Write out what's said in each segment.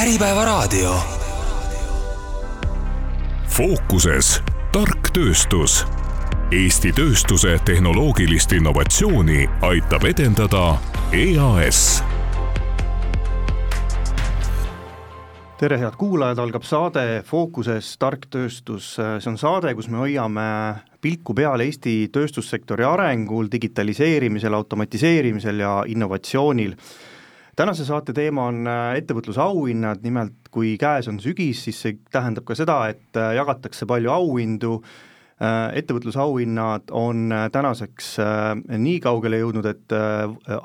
Äripäevaraadio. fookuses tark tööstus. Eesti tööstuse tehnoloogilist innovatsiooni aitab edendada EAS tere, head kuulajad, algab saade Fookuses tark tööstus, see on saade, kus me hoiame pilku peal Eesti tööstussektori arengul, digitaliseerimisel, automatiseerimisel ja innovatsioonil. Tänase saate teema on ettevõtlusauhinnad, nimelt kui käes on sügis, siis see tähendab ka seda, et jagatakse palju auhindu, ettevõtlusauhinnad on tänaseks nii kaugele jõudnud, et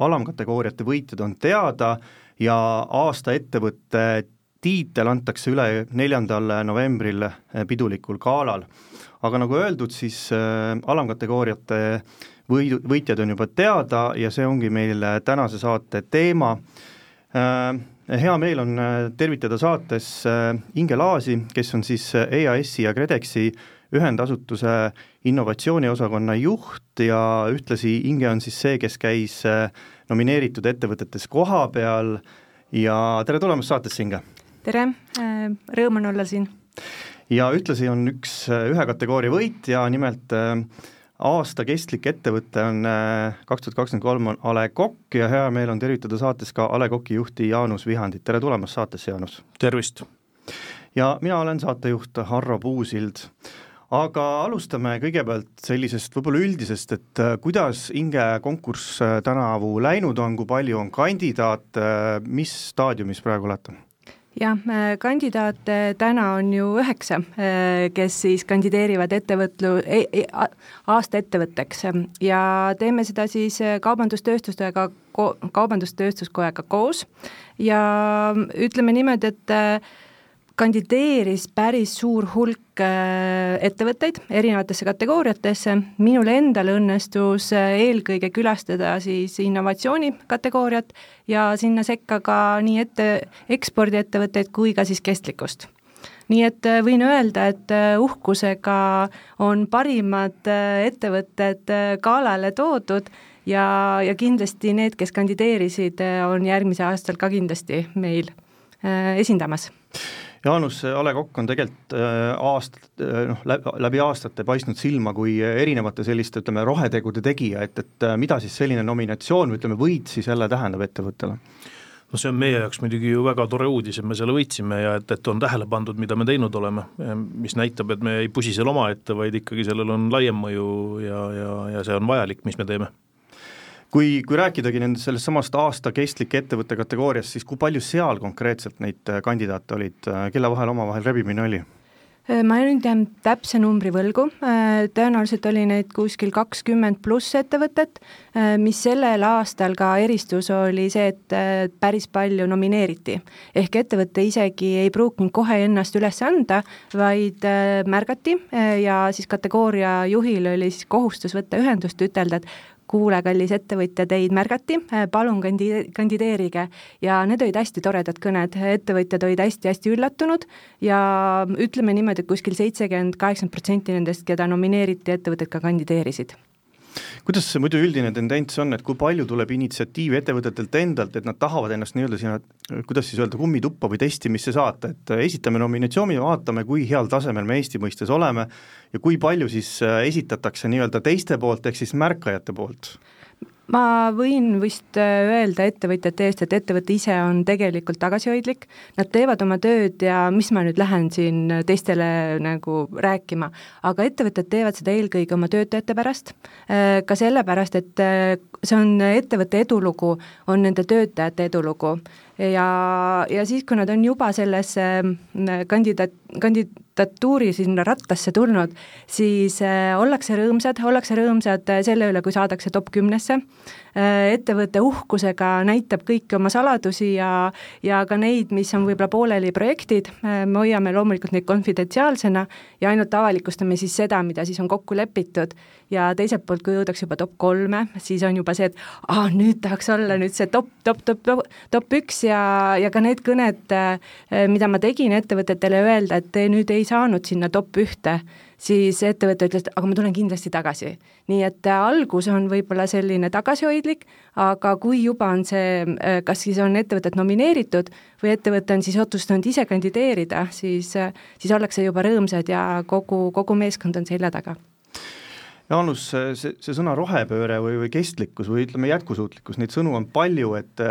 alamkategooriate võitjad on teada ja aasta ettevõtte tiitel antakse üle neljandal novembril pidulikul galal. aga nagu öeldud, siis äh, alamkategooriate võidu, võitjad on juba teada ja see ongi meil tänase saate teema äh,. hea meel on äh, tervitada saates äh, Inge Laasi, kes on siis EAS-i ja KredExi ühendasutuse innovatsiooniosakonna juht ja ühtlasi Inge on siis see, kes käis nomineeritud ettevõtetes koha peal ja tere tulemast saatesse, Inge! tere, rõõm on olla siin. ja ühtlasi on üks, ühe kategooria võitja, nimelt äh, aasta kestlik ettevõte on kaks tuhat kakskümmend kolm on A Le Coq ja hea meel on tervitada saates ka A Le Coqi juhti Jaanus Vihandit, tere tulemast saatesse, Jaanus! tervist! ja mina olen saatejuht Harro Puusild aga alustame kõigepealt sellisest võib-olla üldisest, et kuidas Inge konkurss tänavu läinud on, kui palju on kandidaate, mis staadiumis praegu olete? Jah, kandidaate täna on ju üheksa, äh, kes siis kandideerivad ettevõtlu- e, e, aasta ettevõtteks. Ja teeme seda siis äh, kaubandustööstustega, kaubandus-tööstuskojaga koos. Ja ütleme niimoodi, et kandideeris päris suur hulk äh, ettevõtteid erinevatesse kategooriatesse, minul endal õnnestus äh, eelkõige külastada siis innovatsiooni kategooriat ja sinna sekka ka nii ette, ekspordiettevõtteid kui ka siis kestlikkust. Nii et äh, võin öelda, et uhkusega on parimad ettevõtted galale toodud ja, ja kindlasti need, kes kandideerisid, on järgmisel aastal ka kindlasti meil esindamas Jaanus A Le Coq on tegelikult äh, aastat, äh, noh, läbi aastate paistnud silma kui erinevate selliste, ütleme, rohetegude tegija, et, et äh, mida siis selline nominatsioon või ütleme, võit siis jälle tähendab ettevõttele? no see on meie jaoks muidugi ju väga tore uudis, et me selle võitsime ja et, et on tähele pandud, mida me teinud oleme, mis näitab, et me ei pusi seal omaette, vaid ikkagi sellel on laiem mõju ja, ja, ja see on vajalik, mis me teeme kui, kui rääkidagi nendest sellest samast aasta kestlike ettevõtte kategooriast, siis kui palju seal konkreetselt neid äh, kandidaate olid, äh, kelle vahel omavahel rebimine oli? Äh, ma nüüd jään täpse numbri võlgu, tõenäoliselt oli neid kuskil kakskümmend pluss ettevõtet, mis sellel aastal ka eristus, oli see, et päris palju nomineeriti. ehk ettevõte isegi ei pruukinud kohe ennast üles anda, vaid märgati ja siis kategooria juhil oli siis kohustus võtta ühendust, ütelda, et kuule, kallis ettevõtja, teid märgati, palun kandi-, kandideerige. ja need olid hästi toredad kõned, ettevõtjad olid hästi-hästi üllatunud. Ja ütleme niimoodi, et kuskil seitsekümmend, kaheksakümmend protsenti nendest, keda nomineeriti, ettevõtted ka kandideerisid kuidas see muidu üldine tendents on, et kui palju tuleb initsiatiivi ettevõtetelt endalt, et nad tahavad ennast nii-öelda sinna, kuidas siis öelda, kummituppa või testimisse saata, et esitame nominatsiooni, vaatame, kui heal tasemel me Eesti mõistes oleme ja kui palju siis äh, esitatakse nii-öelda teiste poolt, ehk siis märkajate poolt? Ma võin vist äh, öelda ettevõtjate eest, et ettevõte ise on tegelikult tagasihoidlik, nad teevad oma tööd ja mis ma nüüd lähen siin teistele nagu rääkima, aga ettevõtted teevad seda eelkõige oma töötajate pärast, äh, ka sellepärast, et äh, see on ettevõtte edulugu, on nende töötajate edulugu. Ja, ja siis, kui nad on juba sellesse kandidaat, kandidatuuri sinna rattasse tulnud, siis ollakse rõõmsad, ollakse rõõmsad selle üle, kui saadakse top kümnesse ettevõte uhkusega näitab kõiki oma saladusi ja ja ka neid, mis on võib-olla pooleli projektid. Äh,, me hoiame loomulikult neid konfidentsiaalsena ja ainult avalikustame siis seda, mida siis on kokku lepitud. Ja teiselt poolt, kui jõutakse juba top kolme, siis on juba see, et aa, nüüd tahaks olla nüüd see top, top, top, top, top üks. Ja, ja ka need kõned, äh, mida ma tegin ettevõtetele öelda, et te nüüd ei saanud sinna top ühte, siis ettevõte ütles, et aga ma tulen kindlasti tagasi. nii et äh, algus on võib-olla selline tagasihoidlik, aga kui juba on see, äh, kas siis on ettevõtet nomineeritud või ettevõte on siis otsustanud ise kandideerida, siis, äh, siis ollakse juba rõõmsad ja kogu, kogu meeskond on selja taga Jaanus, see, see sõna rohepööre või, või kestlikkus või ütleme, jätkusuutlikkus, neid sõnu on palju, et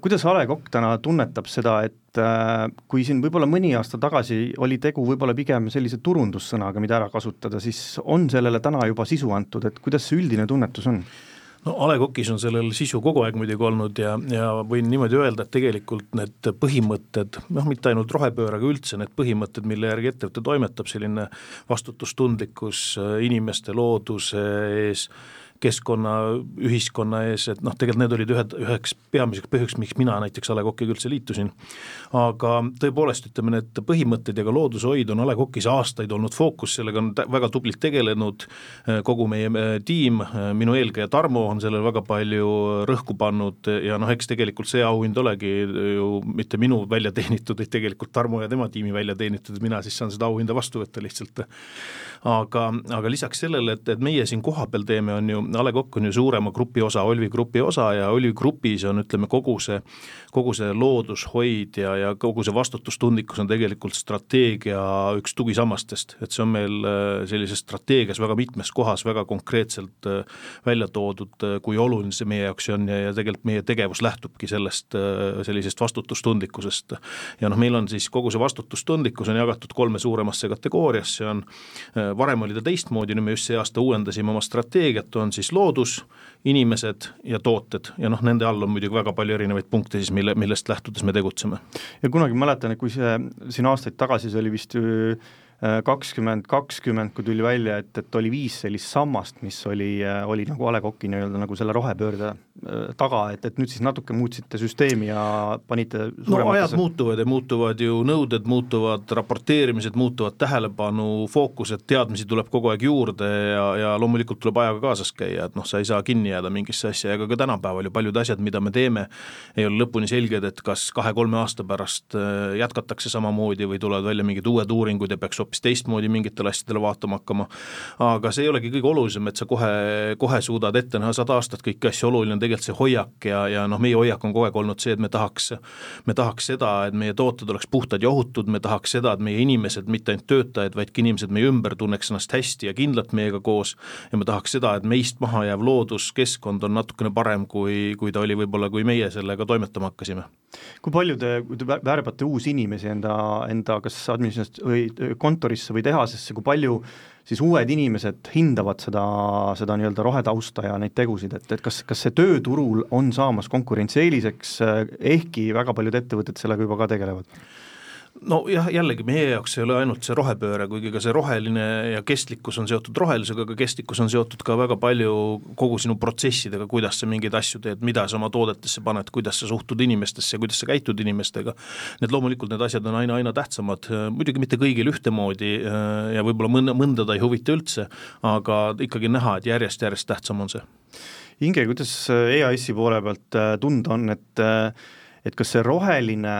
kuidas A Le Coq täna tunnetab seda, et äh, kui siin võib-olla mõni aasta tagasi oli tegu võib-olla pigem sellise turundussõnaga, mida ära kasutada, siis on sellele täna juba sisu antud, et kuidas see üldine tunnetus on? no A Le Coqis on sellel sisu kogu aeg muidugi olnud ja, ja võin niimoodi öelda, et tegelikult need põhimõtted, noh mitte ainult rohepööre, aga üldse need põhimõtted, mille järgi ettevõte toimetab, selline vastutustundlikkus äh, inimeste, looduse ees, keskkonna, ühiskonna ees, et noh, tegelikult need olid ühed, üheks peamiseks põhjuseks, miks mina näiteks A Le Coqiga üldse liitusin. aga tõepoolest, ütleme need põhimõtted ja ka loodushoid on A Le Coqis aastaid olnud fookus, sellega on väga tublilt tegelenud eh, kogu meie eh, tiim, eh, minu eelkäija Tarmo on sellele väga palju rõhku pannud ja noh, eks tegelikult see auhind olegi ju mitte minu välja teenitud, vaid tegelikult Tarmo ja tema tiimi välja teenitud, mina siis saan seda auhinda vastu võtta lihtsalt. aga, aga lisaks sellele, et, et meie siin kohapeal teeme, on ju A Le Coq on ju suurema grupi osa, Olvi grupi osa ja Olvi grupis on ütleme, kogu see, kogu see loodushoid ja, ja kogu see vastutustundlikkus on tegelikult strateegia üks tugisammastest, et see on meil äh, sellises strateegias väga mitmes kohas väga konkreetselt äh, välja toodud, äh, kui oluline see meie jaoks on ja, ja tegelikult meie tegevus lähtubki sellest sellisest vastutustundlikkusest. ja noh, meil on siis kogu see vastutustundlikkus on jagatud kolme suuremasse kategooriasse, on varem oli ta teistmoodi, nüüd me just see aasta uuendasime oma strateegiat, on siis loodus, inimesed ja tooted ja noh, nende all on muidugi väga palju erinevaid punkte siis, mille, millest lähtudes me tegutseme. ja kunagi mäletan, et kui see siin aastaid tagasi, see oli vist kakskümmend kakskümmend, kui tuli välja, et, et oli viis sellist sammast, mis oli, oli nagu A Le Coqi nii-öelda nagu selle rohepöörde äh, taga, et, et nüüd siis natuke muutsite süsteemi ja panite no ajad muutuvad ja muutuvad ju nõuded, muutuvad raporteerimised, muutuvad tähelepanu, fookused, teadmisi tuleb kogu aeg juurde ja, ja loomulikult tuleb ajaga kaasas käia, et noh, sa ei saa kinni jääda mingisse asja, ega ka tänapäeval ju paljud asjad, mida me teeme, ei ole lõpuni selged, et kas kahe-kolme aasta pärast äh, jätkatakse samamoodi või tulevad välja mingid uued uuringud ja peaks hoopis teistmoodi mingitele asjadele vaatama hakkama. aga see ei olegi kõige olulisem, et sa kohe, kohe suudad ette näha sada aastat kõiki asju, oluline on tegelikult see hoiak ja, ja noh, meie hoiak on kogu aeg olnud see, et me tahaks, me tahaks seda, et meie tooted oleks puhtad ja ohutud, me tahaks seda, et meie inimesed, mitte ainult töötajad, vaid ka inimesed meie ümber tunneks ennast hästi ja kindlalt meiega koos ja me tahaks seda, et meist maha jääv looduskeskkond on natukene parem, kui, kui ta oli võib-olla, kui meie sellega toimetama hakkasime. Kui palju te, kui te värbate uusi inimesi enda, enda kas administratsioon või kontorisse või tehasesse, kui palju siis uued inimesed hindavad seda, seda nii-öelda rohetausta ja neid tegusid, et, et kas, kas see tööturul on saamas konkurentsieeliseks, ehkki väga paljud ettevõtted sellega juba ka tegelevad? Nojah, jällegi meie jaoks ei ole ainult see rohepööre, kuigi ka see roheline ja kestlikkus on seotud rohelusega, aga kestlikkus on seotud ka väga palju kogu sinu protsessidega, kuidas sa mingeid asju teed, mida sa oma toodetesse paned, kuidas sa suhtud inimestesse, kuidas sa käitud inimestega. Need loomulikult need asjad on aina, aina tähtsamad, muidugi mitte kõigil ühtemoodi ja võib-olla mõnda, mõnda ta ei huvita üldse, aga ikkagi näha, et järjest-järjest tähtsam on see. Inge, kuidas EAS-i poole pealt tunda on, et et kas see roheline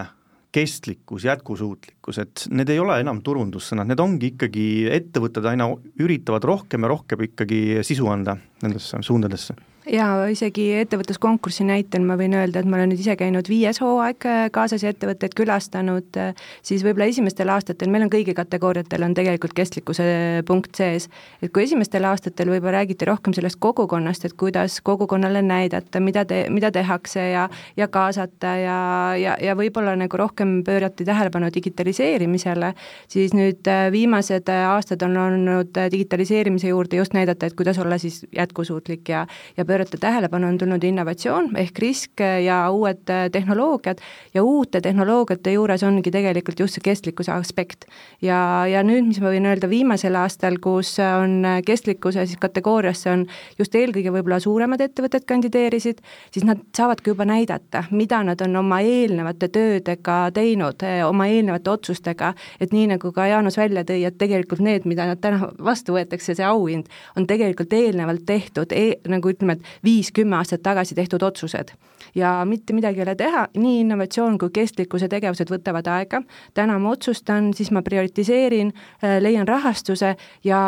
kestlikkus, jätkusuutlikkus, et need ei ole enam turundussõnad, need ongi ikkagi, ettevõtted aina üritavad rohkem ja rohkem ikkagi sisu anda nendesse suundadesse jaa, isegi ettevõtluskonkursi näitel ma võin öelda, et ma olen nüüd ise käinud viies hooaeg äh, kaasasi ettevõtteid külastanud, äh, siis võib-olla esimestel aastatel, meil on kõigi kategooriatel on tegelikult kestlikkuse punkt sees, et kui esimestel aastatel võib-olla räägiti rohkem sellest kogukonnast, et kuidas kogukonnale näidata, mida te, mida tehakse ja ja kaasata ja, ja, ja võib-olla nagu rohkem pöörati tähelepanu digitaliseerimisele, siis nüüd äh, viimased aastad on olnud digitaliseerimise juurde just näidata, et kuidas olla siis jätkusuutlik ja, ja pöörata pöörata tähelepanu, on tulnud innovatsioon ehk risk ja uued äh, tehnoloogiad ja uute tehnoloogiate juures ongi tegelikult just see kestlikkuse aspekt. ja, ja nüüd, mis ma võin öelda viimasel aastal, kus on kestlikkuse siis kategooriasse on just eelkõige võib-olla suuremad ettevõtted kandideerisid, siis nad saavadki juba näidata, mida nad on oma eelnevate töödega teinud, äh, oma eelnevate otsustega, et nii, nagu ka Jaanus välja tõi, et tegelikult need, mida nad täna vastu võetakse, see auhind, on tegelikult eelnevalt tehtud e, nagu ütleme, et viis-kümme aastat tagasi tehtud otsused. ja mitte midagi ei ole teha, nii innovatsioon kui kestlikkuse tegevused võtavad aega, täna ma otsustan, siis ma prioritiseerin, äh, leian rahastuse ja,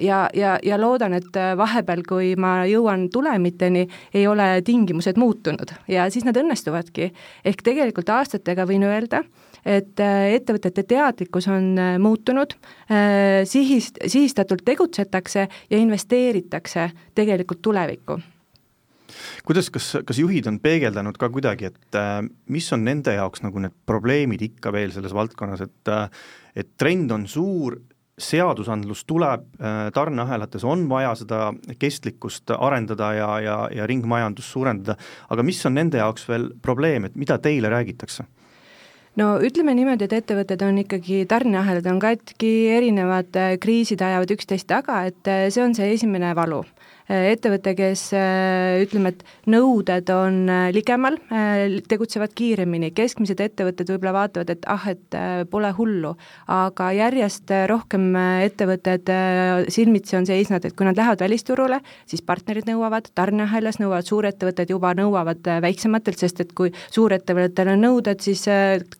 ja, ja, ja loodan, et äh, vahepeal, kui ma jõuan tulemiteni, ei ole tingimused muutunud ja siis nad õnnestuvadki. ehk tegelikult aastatega võin öelda, et äh, ettevõtete teadlikkus on muutunud, sihist, sihistatult tegutsetakse ja investeeritakse tegelikult tulevikku kuidas, kas, kas juhid on peegeldanud ka kuidagi, et äh, mis on nende jaoks nagu need probleemid ikka veel selles valdkonnas, et äh, et trend on suur, seadusandlus tuleb, äh, tarneahelates on vaja seda kestlikkust arendada ja, ja, ja ringmajandust suurendada, aga mis on nende jaoks veel probleem, et mida teile räägitakse? no ütleme niimoodi, et ettevõtted on ikkagi, tarneahelad on katki, erinevad kriisid ajavad üksteist taga, et see on see esimene valu ettevõte, kes äh, ütleme, et nõuded on äh, ligemal, tegutsevad kiiremini, keskmised ettevõtted võib-olla vaatavad, et ah, et pole hullu, aga järjest rohkem ettevõtted silmitsi on seisnud, et kui nad lähevad välisturule, siis partnerid nõuavad, tarneahelas nõuavad, suurettevõtted juba nõuavad väiksematelt, sest et kui suurettevõttel on nõuded, siis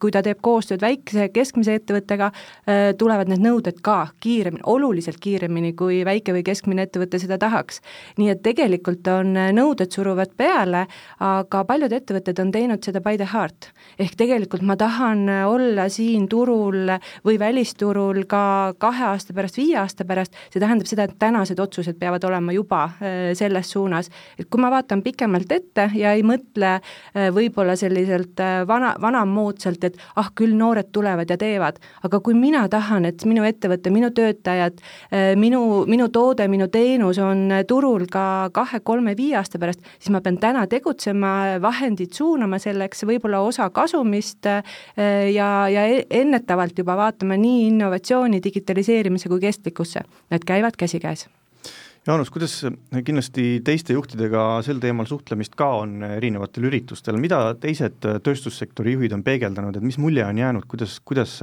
kui ta teeb koostööd väikse, keskmise ettevõttega, tulevad need nõuded ka kiiremini, oluliselt kiiremini, kui väike või keskmine ettevõte seda tahaks nii et tegelikult on äh, nõuded suruvad peale, aga paljud ettevõtted on teinud seda by the heart. ehk tegelikult ma tahan äh, olla siin turul või välisturul ka kahe aasta pärast, viie aasta pärast, see tähendab seda, et tänased otsused peavad olema juba äh, selles suunas. et kui ma vaatan pikemalt ette ja ei mõtle võib-olla selliselt vana, vanamoodsalt, et ah, küll noored tulevad ja teevad, aga kui mina tahan, et minu ettevõte, minu töötajad, minu, minu toode, minu teenus on turul turul ka kahe-kolme-viie aasta pärast, siis ma pean täna tegutsema, vahendid suunama selleks, võib-olla osa kasumist eh, ja, ja e-, ennetavalt juba vaatama nii innovatsiooni, digitaliseerimise kui kestlikkusse, need käivad käsikäes. Jaanus, kuidas kindlasti teiste juhtidega sel teemal suhtlemist ka on erinevatel üritustel, mida teised tööstussektori juhid on peegeldanud, et mis mulje on jäänud, kuidas, kuidas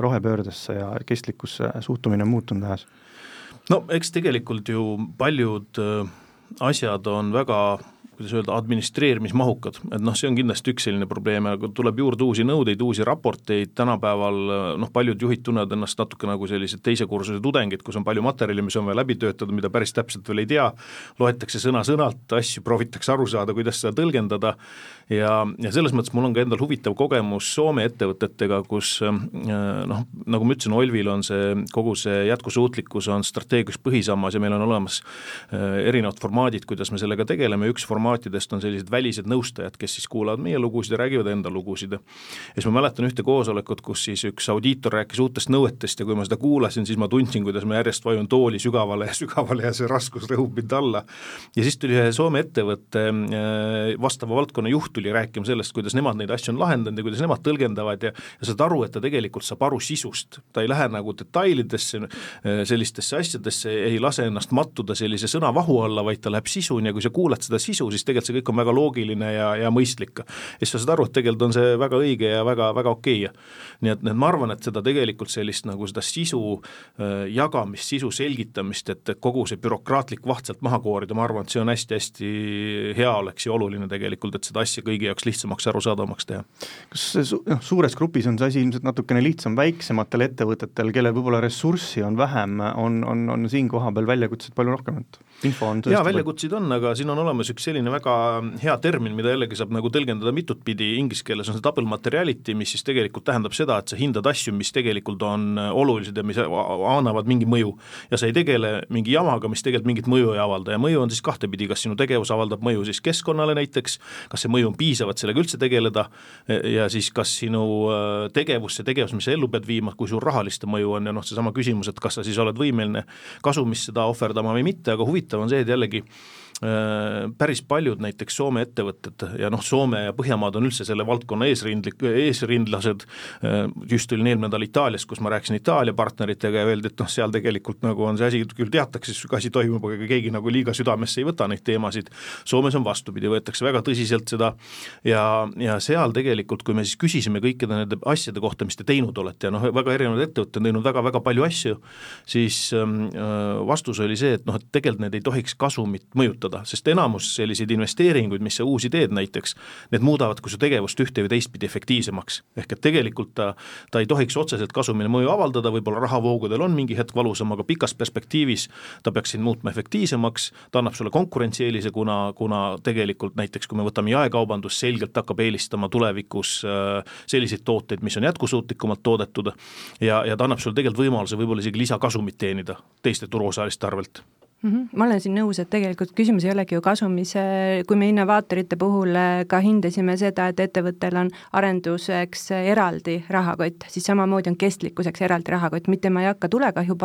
rohepöördesse ja kestlikkusse suhtumine on muutunud ajas? No eks tegelikult ju paljud äh, asjad on väga kuidas öelda, administreerimismahukad, et noh, see on kindlasti üks selline probleem, aga tuleb juurde uusi nõudeid, uusi raporteid, tänapäeval noh, paljud juhid tunnevad ennast natuke nagu sellised teise kursuse tudengid, kus on palju materjali, mis on vaja läbi töötada, mida päris täpselt veel ei tea, loetakse sõna-sõnalt asju, proovitakse aru saada, kuidas seda tõlgendada. Ja, ja selles mõttes mul on ka endal huvitav kogemus Soome ettevõtetega, kus äh, noh, nagu ma ütlesin, Olvil on see, kogu see jätkusuutlikkus on strateegias põhisammas ja meil on olemas äh, erinevad formaadid, kuidas me sellega tegeleme, üks formaat formaatidest on sellised välised nõustajad, kes siis kuulavad meie lugusid ja räägivad enda lugusid. ja siis ma mäletan ühte koosolekut, kus siis üks audiitor rääkis uutest nõuetest ja kui ma seda kuulasin, siis ma tundsin, kuidas ma järjest vajun tooli sügavale ja sügavale ja see raskus rõhub mind alla. ja siis tuli ühe Soome ettevõtte äh, vastava valdkonna juht tuli rääkima sellest, kuidas nemad neid asju on lahendanud ja kuidas nemad tõlgendavad ja, ja saad aru, et ta tegelikult saab aru sisust, ta ei lähe nagu detailidesse, äh, sellistesse asjadesse, ei lase ennast mattuda sellise sõnavahu alla, vaid ta läheb sisuni ja kui sa kuulad seda sisu, siis tegelikult see kõik on väga loogiline ja, ja mõistlik. ja siis sa saad aru, et tegelikult on see väga õige ja väga, väga okei okay.. nii et, et ma arvan, et seda tegelikult sellist nagu seda sisu äh, jagamist, sisu selgitamist, et kogu see bürokraatlik vaht sealt maha koorida, ma arvan, et see on hästi-hästi hea oleks ja oluline tegelikult, et seda asja kõigi jaoks lihtsamaks, arusaadavamaks teha. kas noh, suures grupis on see asi ilmselt natukene lihtsam, väiksematel ettevõtetel, kellel võib-olla ressurssi on vähem, on, on, on siin kohapeal väljakutseid palju rohkem, et info on jaa, väljakutseid on, aga siin on olemas üks selline väga hea termin, mida jällegi saab nagu tõlgendada mitut pidi, inglise keeles on see double materiality, mis siis tegelikult tähendab seda, et sa hindad asju, mis tegelikult on olulised ja mis annavad mingi mõju. ja sa ei tegele mingi jamaga, mis tegelikult mingit mõju ei avalda ja mõju on siis kahtepidi, kas sinu tegevus avaldab mõju siis keskkonnale näiteks, kas see mõju on piisav, et sellega üldse tegeleda, ja siis kas sinu äh, tegevus, see tegevus, mis sa ellu pead viima, kui suur rahaliste mõju on ja noh, seesama küsimus, et kas sa siis oled võimeline kasumist seda ohverdama või mitte, aga huvitav on see, et jällegi päris paljud näiteks Soome ettevõtted ja noh, Soome ja Põhjamaad on üldse selle valdkonna eesrindlik, eesrindlased, äh, just olin eelmine nädal Itaalias, kus ma rääkisin Itaalia partneritega ja öeldi, et noh, seal tegelikult nagu on see asi, küll teatakse, asi toimub, aga keegi nagu liiga südamesse ei võta neid teemasid, Soomes on vastupidi, võetakse väga tõsiselt seda. Ja, ja seal tegelikult, kui me siis küsisime kõikide nende asjade kohta, mis te teinud olete ja noh, väga erinevad ettevõtted on teinud väga-väga palju asju, siis ähm, äh, vastus oli see, et noh, et tegelikult need ei tohiks kasumit mõjutada, kasutada, sest enamus selliseid investeeringuid, mis sa uusi teed näiteks, need muudavad ka su tegevust ühte või teistpidi efektiivsemaks. ehk et tegelikult ta, ta ei tohiks otseselt kasumile mõju avaldada, võib-olla rahavoogudel on mingi hetk valusam, aga pikas perspektiivis ta peaks sind muutma efektiivsemaks, ta annab sulle konkurentsieelise, kuna, kuna tegelikult näiteks kui me võtame jaekaubandus, selgelt hakkab eelistama tulevikus äh, selliseid tooteid, mis on jätkusuutlikumalt toodetud ja, ja ta annab sulle tegelikult võimaluse võib-olla isegi lisakasumit teenida teiste turuosaliste arvelt mm. -hmm. ma olen siin nõus, et tegelikult küsimus ei olegi ju kasumis, kui me innovaatorite puhul äh, ka hindasime seda, et ettevõttel on arenduseks eraldi rahakott, siis samamoodi on kestlikkuseks eraldi rahakott, mitte ma ei hakka tulekahju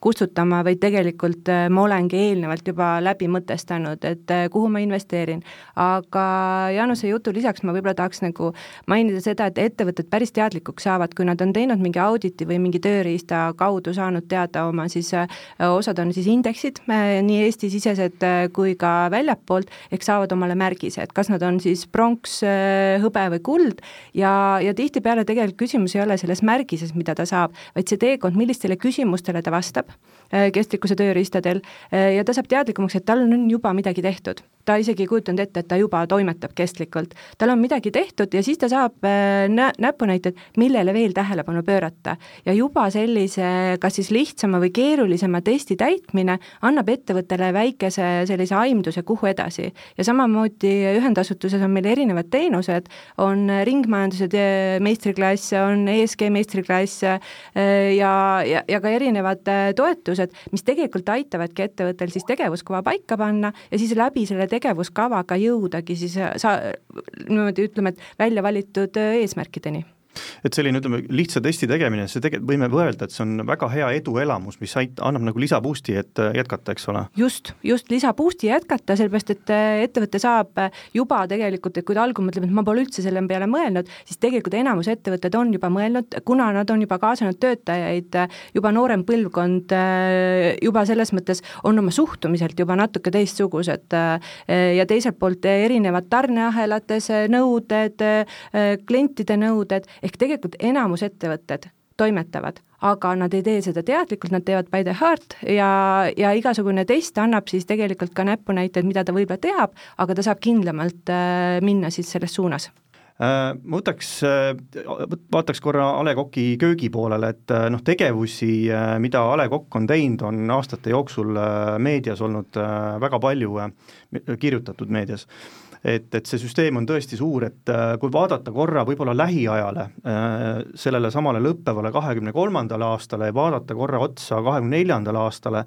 kustutama, vaid tegelikult äh, ma olengi eelnevalt juba läbi mõtestanud, et äh, kuhu ma investeerin. aga Jaanuse jutu lisaks ma võib-olla tahaks nagu mainida seda, et ettevõtted päris teadlikuks saavad, kui nad on teinud mingi auditi või mingi tööriista kaudu saanud teada oma siis, osad on siis indeksid, nii Eesti-sisesed äh, kui ka väljapoolt, ehk saavad omale märgise, et kas nad on siis pronks, äh, hõbe või kuld. Ja, ja tihtipeale tegelikult küsimus ei ole selles märgises, mida ta saab, vaid see teekond, millistele küsimustele ta vastab äh, kestlikkuse tööriistadel. Ja ta saab teadlikumaks, et tal on juba midagi tehtud ta isegi ei kujutanud ette, et ta juba toimetab kestlikult. tal on midagi tehtud ja siis ta saab nä-, näpunäited, millele veel tähelepanu pöörata. ja juba sellise kas siis lihtsama või keerulisema testi täitmine annab ettevõttele väikese sellise aimduse, kuhu edasi. ja samamoodi ühendasutuses on meil erinevad teenused, on ringmajanduse meistriklass, on ESG meistriklass ja, ja, ja ka erinevad toetused, mis tegelikult aitavadki ettevõttel siis tegevuskava paika panna ja siis läbi selle tegevuskavaga jõudagi siis sa-, niimoodi ütleme, et välja valitud eesmärkideni et selline, ütleme, lihtsa testi tegemine, see tegelikult, võime öelda, et see on väga hea eduelamus, mis ait-, annab nagu lisaboost'i, et äh, jätkata, eks ole? just, just lisaboost'i jätkata, sellepärast et äh, ettevõte saab äh, juba tegelikult, et kui ta algul mõtleb, et ma pole üldse selle peale mõelnud, siis tegelikult enamus ettevõtted on juba mõelnud, kuna nad on juba kaasanud töötajaid, juba noorem põlvkond juba selles mõttes on oma suhtumiselt juba natuke teistsugused ja teiselt poolt erinevad tarneahelates nõuded, klientide nõuded, ehk tegelikult enamus ettevõtted toimetavad, aga nad ei tee seda teadlikult, nad teevad by the heart ja, ja igasugune test annab siis tegelikult ka näpunäiteid, mida ta võib-olla teab, aga ta saab kindlamalt äh, minna siis selles suunas. Äh, ma võtaks, äh, vaataks korra A Le Coqi köögi poolele, et noh, tegevusi, mida A Le Coq on teinud, on aastate jooksul meedias olnud väga palju kirjutatud meedias et, et see süsteem on tõesti suur, et äh, kui vaadata korra võib-olla lähiajale, äh, sellele samale lõppevale kahekümne kolmandale aastale ja vaadata korra otsa kahekümne neljandale aastale,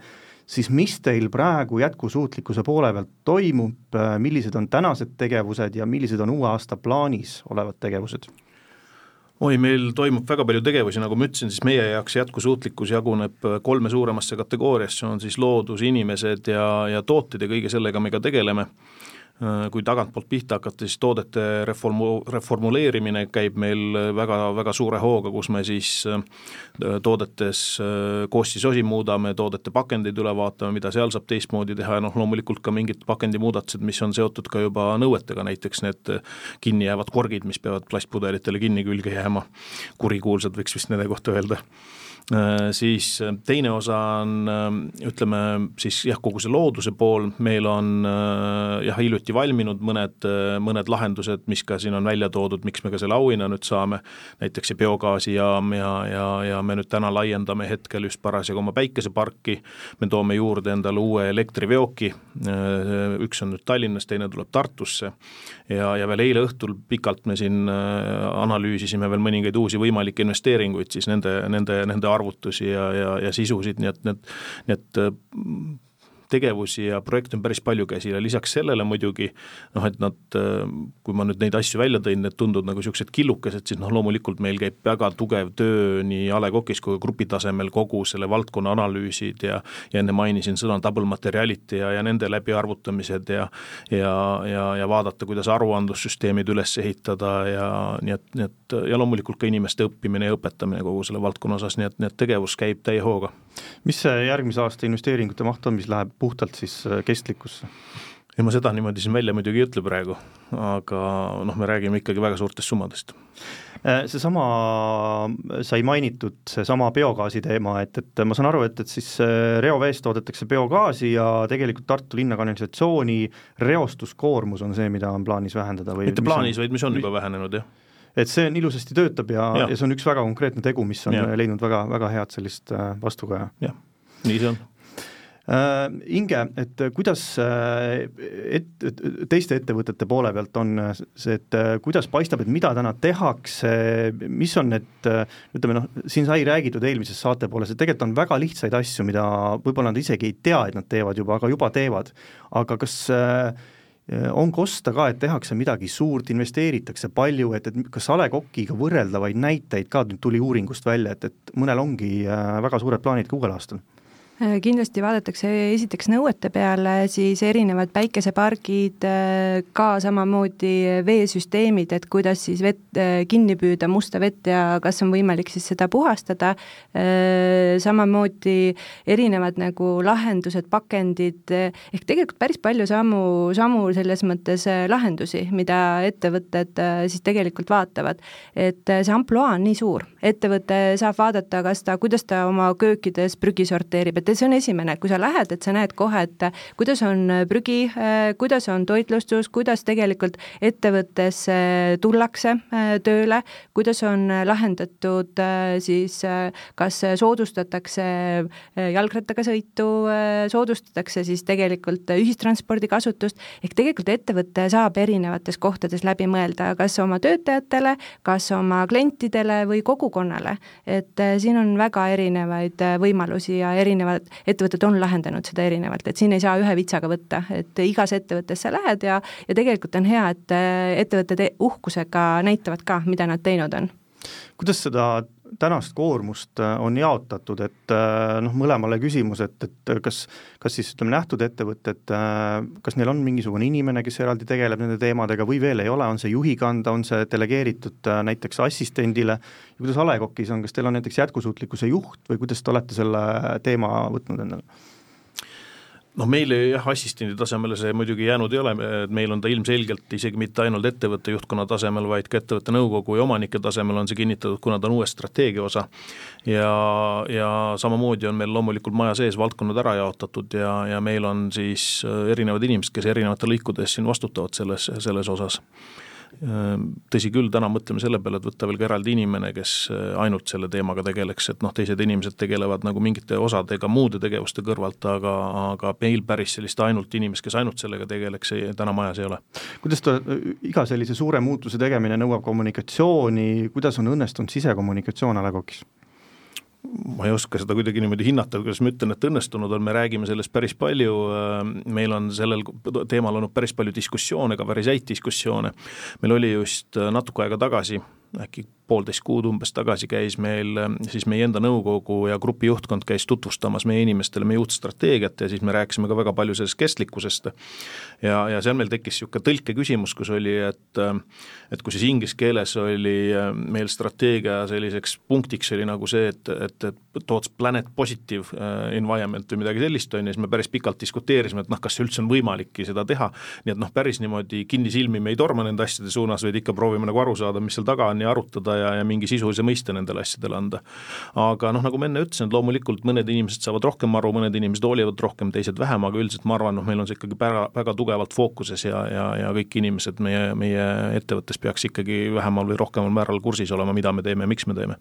siis mis teil praegu jätkusuutlikkuse poole pealt toimub, äh, millised on tänased tegevused ja millised on uue aasta plaanis olevad tegevused? oi, meil toimub väga palju tegevusi, nagu ma ütlesin, siis meie jaoks jätkusuutlikkus jaguneb kolme suuremasse kategooriasse, on siis loodus, inimesed ja, ja tooted ja kõige sellega me ka tegeleme kui tagantpoolt pihta hakata, siis toodete reformu-, reformuleerimine käib meil väga, väga suure hooga, kus me siis äh, toodetes äh, koostisosi muudame, toodete pakendeid üle vaatame, mida seal saab teistmoodi teha ja noh, loomulikult ka mingid pakendimuudatused, mis on seotud ka juba nõuetega, näiteks need kinni jäävad korgid, mis peavad plastpudelitele kinni külge jääma, kurikuulsad võiks vist nende kohta öelda. Äh, siis äh, teine osa on äh, ütleme siis jah, kogu see looduse pool, meil on jah, hiljuti valminud mõned, mõned lahendused, mis ka siin on välja toodud, miks me ka selle auhinna nüüd saame, näiteks see biogaasijaam ja, ja, ja me nüüd täna laiendame hetkel just parasjagu oma päikeseparki, me toome juurde endale uue elektriveoki, üks on nüüd Tallinnas, teine tuleb Tartusse. Ja, ja veel eile õhtul pikalt me siin analüüsisime veel mõningaid uusi võimalikke investeeringuid siis nende, nende, nende arvutusi ja, ja, ja sisusid, nii et need, need tegevusi ja projekte on päris palju käsil ja lisaks sellele muidugi noh, et nad, kui ma nüüd neid asju välja tõin, need tunduvad nagu niisugused killukesed, siis noh, loomulikult meil käib väga tugev töö nii A Le Coqis kui ka grupi tasemel kogu selle valdkonna analüüsid ja ja enne mainisin sõna double materiality ja, ja nende läbiarvutamised ja ja, ja, ja vaadata, kuidas aruandlussüsteemid üles ehitada ja nii et, nii et ja loomulikult ka inimeste õppimine ja õpetamine kogu selle valdkonna osas, nii et, nii et tegevus käib täie hooga. Mis see järgmise aasta investeeringute maht on, mis läheb puhtalt siis äh, kestlikkusse? ja ma seda niimoodi siin välja muidugi ei ütle praegu, aga noh, me räägime ikkagi väga suurtest summadest. Äh, seesama, sai mainitud, seesama biogaasi teema, et, et ma saan aru, et, et siis äh, reoveest toodetakse biogaasi ja tegelikult Tartu linna kanalisatsiooni reostuskoormus on see, mida on plaanis vähendada või mitte plaanis, vaid mis on juba vähenenud, jah et see on ilusasti töötab ja, ja., ja see on üks väga konkreetne tegu, mis on ja. leidnud väga, väga head sellist vastukaja. jah, nii see on Äh, Inge, et kuidas äh, et, teiste ettevõtete poole pealt on see, et äh, kuidas paistab, et mida täna tehakse, mis on need, ütleme noh, siin sai räägitud eelmises saate pooles, et tegelikult on väga lihtsaid asju, mida võib-olla nad isegi ei tea, et nad teevad juba, aga juba teevad. aga kas on kosta ka, et tehakse midagi suurt, investeeritakse palju, et, et kas A Le Coqiga võrreldavaid näiteid ka nüüd tuli uuringust välja, et, et mõnel ongi väga suured plaanid ka uuel aastal? Äh, kindlasti vaadatakse esiteks nõuete peale, siis erinevad päikesepargid, äh, ka samamoodi veesüsteemid, et kuidas siis vett, äh, kinni püüda musta vett ja kas on võimalik siis seda puhastada, samamoodi erinevad nagu lahendused, pakendid, ehk tegelikult päris palju samu, samu selles mõttes lahendusi, mida ettevõtted siis tegelikult vaatavad. et see ampluaa on nii suur, ettevõte saab vaadata, kas ta, kuidas ta oma köökides prügi sorteerib, et et see on esimene, kui sa lähed, et sa näed kohe, et kuidas on prügi, kuidas on toitlustus, kuidas tegelikult ettevõttesse tullakse äh, tööle, kuidas on lahendatud äh, siis, äh, kas soodustatakse jalgrattaga sõitu, soodustatakse siis tegelikult ühistranspordi kasutust, ehk tegelikult ettevõte saab erinevates kohtades läbi mõelda, kas oma töötajatele, kas oma klientidele või kogukonnale. et siin on väga erinevaid võimalusi ja erinevad et ettevõtted on lahendanud seda erinevalt, et siin ei saa ühe vitsaga võtta, et igas ettevõttes sa lähed ja, ja tegelikult on hea, et äh, ettevõtted uhkusega näitavad ka, mida nad teinud on. kuidas seda tänast koormust äh, on jaotatud, et äh, noh, mõlemale küsimus, et, et kas, kas siis ütleme, nähtud ettevõtted, kas neil on mingisugune inimene, kes eraldi tegeleb nende teemadega või veel ei ole, on see juhi kanda, on see delegeeritud näiteks assistendile ja kuidas A Le Coqis on, kas teil on näiteks jätkusuutlikkuse juht või kuidas te olete selle teema võtnud endale? Noh, meile jah, assistendi tasemele see muidugi jäänud ei ole, et meil on ta ilmselgelt isegi mitte ainult ettevõtte juhtkonna tasemel, vaid ka ettevõtte nõukogu ja omanike tasemel on see kinnitatud, kuna ta on uue strateegia osa. ja, ja samamoodi on meil loomulikult maja sees valdkonnad ära jaotatud ja, ja meil on siis erinevad inimesed, kes erinevate lõikude eest siin vastutavad selles, selles osas tõsi küll, täna mõtleme selle peale, et võtta veel ka eraldi inimene, kes äh, ainult selle teemaga tegeleks, et noh, teised inimesed tegelevad nagu mingite osadega muude tegevuste kõrvalt, aga, aga meil päris sellist ainult inimest, kes ainult sellega tegeleks, täna majas ei ole. kuidas ta, iga sellise suure muutuse tegemine nõuab kommunikatsiooni, kuidas on õnnestunud sisekommunikatsioon A Le Coqis? Ma ei oska seda kuidagi niimoodi hinnata, kuidas ma ütlen, et õnnestunud on, me räägime sellest päris palju, meil on sellel teemal olnud päris palju diskussioone, ka päris häid diskussioone. meil oli just natuke aega tagasi, äkki poolteist kuud umbes tagasi käis meil siis meie enda nõukogu ja grupi juhtkond käis tutvustamas meie inimestele meie uut strateegiat ja siis me rääkisime ka väga palju sellest kestlikkusest. ja, ja seal meil tekkis niisugune tõlkeküsimus, kus oli, et et kui siis inglise keeles oli meil strateegia selliseks punktiks oli nagu see, et, et, towards planet positive äh, environment või midagi sellist, on ju, siis me päris pikalt diskuteerisime, et noh, kas üldse on võimalikki seda teha, nii et noh, päris niimoodi kinnisilmi me ei torma nende asjade suunas, vaid ikka proovime nagu aru saada, mis seal taga on ja arutada ja, ja mingi sisulise mõiste nendele asjadele anda. aga noh, nagu ma enne ütlesin, et loomulikult mõned inimesed saavad rohkem aru, mõned inimesed hoolivad rohkem, teised vähem, aga üldiselt ma arvan, noh, meil on see ikkagi väga, väga tugevalt fookuses ja, ja, ja kõik inimesed meie, meie ettevõttes peaks ikkagi vähemal või rohkemal määral kursis olema, mida me teeme ja miks me teeme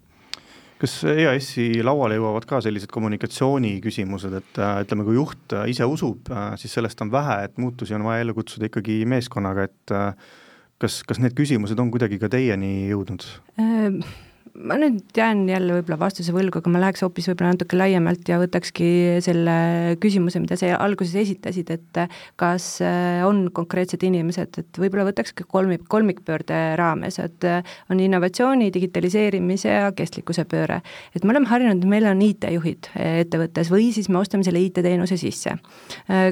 kas EAS-i lauale jõuavad ka sellised kommunikatsiooniküsimused, et äh, ütleme, kui juht ise usub, siis sellest on vähe, et muutusi on vaja ellu kutsuda ikkagi meeskonnaga, et kas, kas need küsimused on kuidagi ka teieni jõudnud? Ma nüüd jään jälle võib-olla vastuse võlgu, aga ma läheks hoopis võib-olla natuke laiemalt ja võtakski selle küsimuse, mida sa alguses esitasid, et kas äh, on konkreetsed inimesed, et võib-olla võtakski kolmik, kolmikpöörde raames, et äh, on innovatsiooni, digitaliseerimise ja kestlikkuse pööre. et me oleme harjunud, meil on IT-juhid äh, ettevõttes või siis me ostame selle IT-teenuse sisse.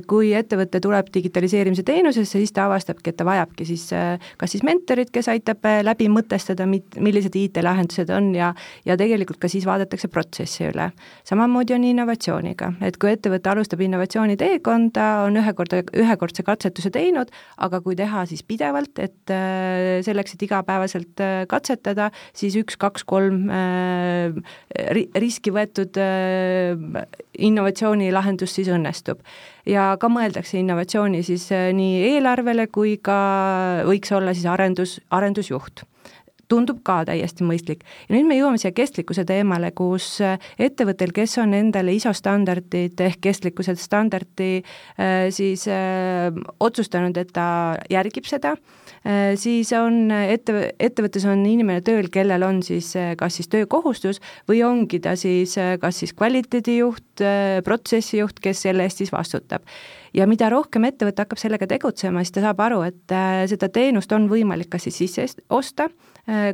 kui ettevõte tuleb digitaliseerimise teenusesse, siis ta avastabki, et ta vajabki siis kas siis mentorit, kes aitab läbi mõtestada, millised IT-lahendused need on ja ja tegelikult ka siis vaadatakse protsessi üle. samamoodi on innovatsiooniga, et kui ettevõte alustab innovatsiooniteekonda, on ühe korda, ühekordse katsetuse teinud, aga kui teha siis pidevalt, et äh, selleks, et igapäevaselt äh, katsetada, siis üks, kaks, kolm riski võetud innovatsioonilahendus siis õnnestub. Ja ka mõeldakse innovatsiooni siis nii eelarvele kui ka võiks olla siis arendus, arendusjuht tundub ka täiesti mõistlik. ja nüüd me jõuame siia kestlikkuse teemale, kus äh, ettevõttel, kes on endale ISO standardid ehk kestlikkuse standardi äh, siis äh, otsustanud, et ta järgib seda, siis on ette, ettevõttes on inimene tööl, kellel on siis kas siis töökohustus või ongi ta siis kas siis kvaliteedijuht, protsessijuht, kes selle eest siis vastutab ja mida rohkem ettevõte hakkab sellega tegutsema, siis ta saab aru, et seda teenust on võimalik kas siis sisse osta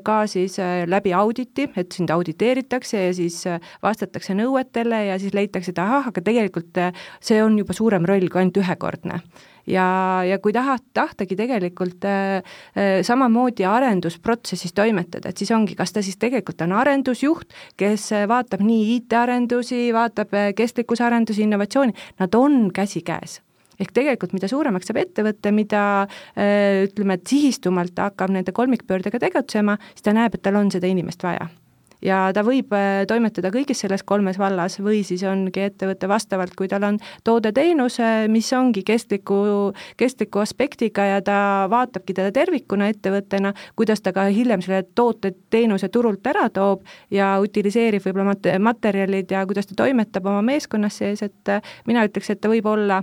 ka siis äh, läbi auditi, et sind auditeeritakse ja siis äh, vastatakse nõuetele ja siis leitakse, et ahah, aga tegelikult see on juba suurem roll kui ainult ühekordne. Ja, ja kui taha, tahtagi tegelikult äh, samamoodi arendusprotsessis toimetada, et siis ongi, kas ta siis tegelikult on arendusjuht, kes vaatab nii IT-arendusi, vaatab kestlikkusarendusi, innovatsiooni, nad on käsikäes ehk tegelikult, mida suuremaks saab ettevõte, mida äh, ütleme, et sihistumalt ta hakkab nende kolmikpöördega tegutsema, siis ta näeb, et tal on seda inimest vaja. Ja ta võib äh, toimetada kõigis selles kolmes vallas või siis ongi ettevõte vastavalt, kui tal on toode-teenus, mis ongi kestliku, kestliku aspektiga ja ta vaatabki teda tervikuna ettevõttena, kuidas ta ka hiljem selle toote-teenuse turult ära toob ja utiliseerib võib-olla mat-, materjalid ja kuidas ta toimetab oma meeskonnas sees, et mina ütleks, et ta võib olla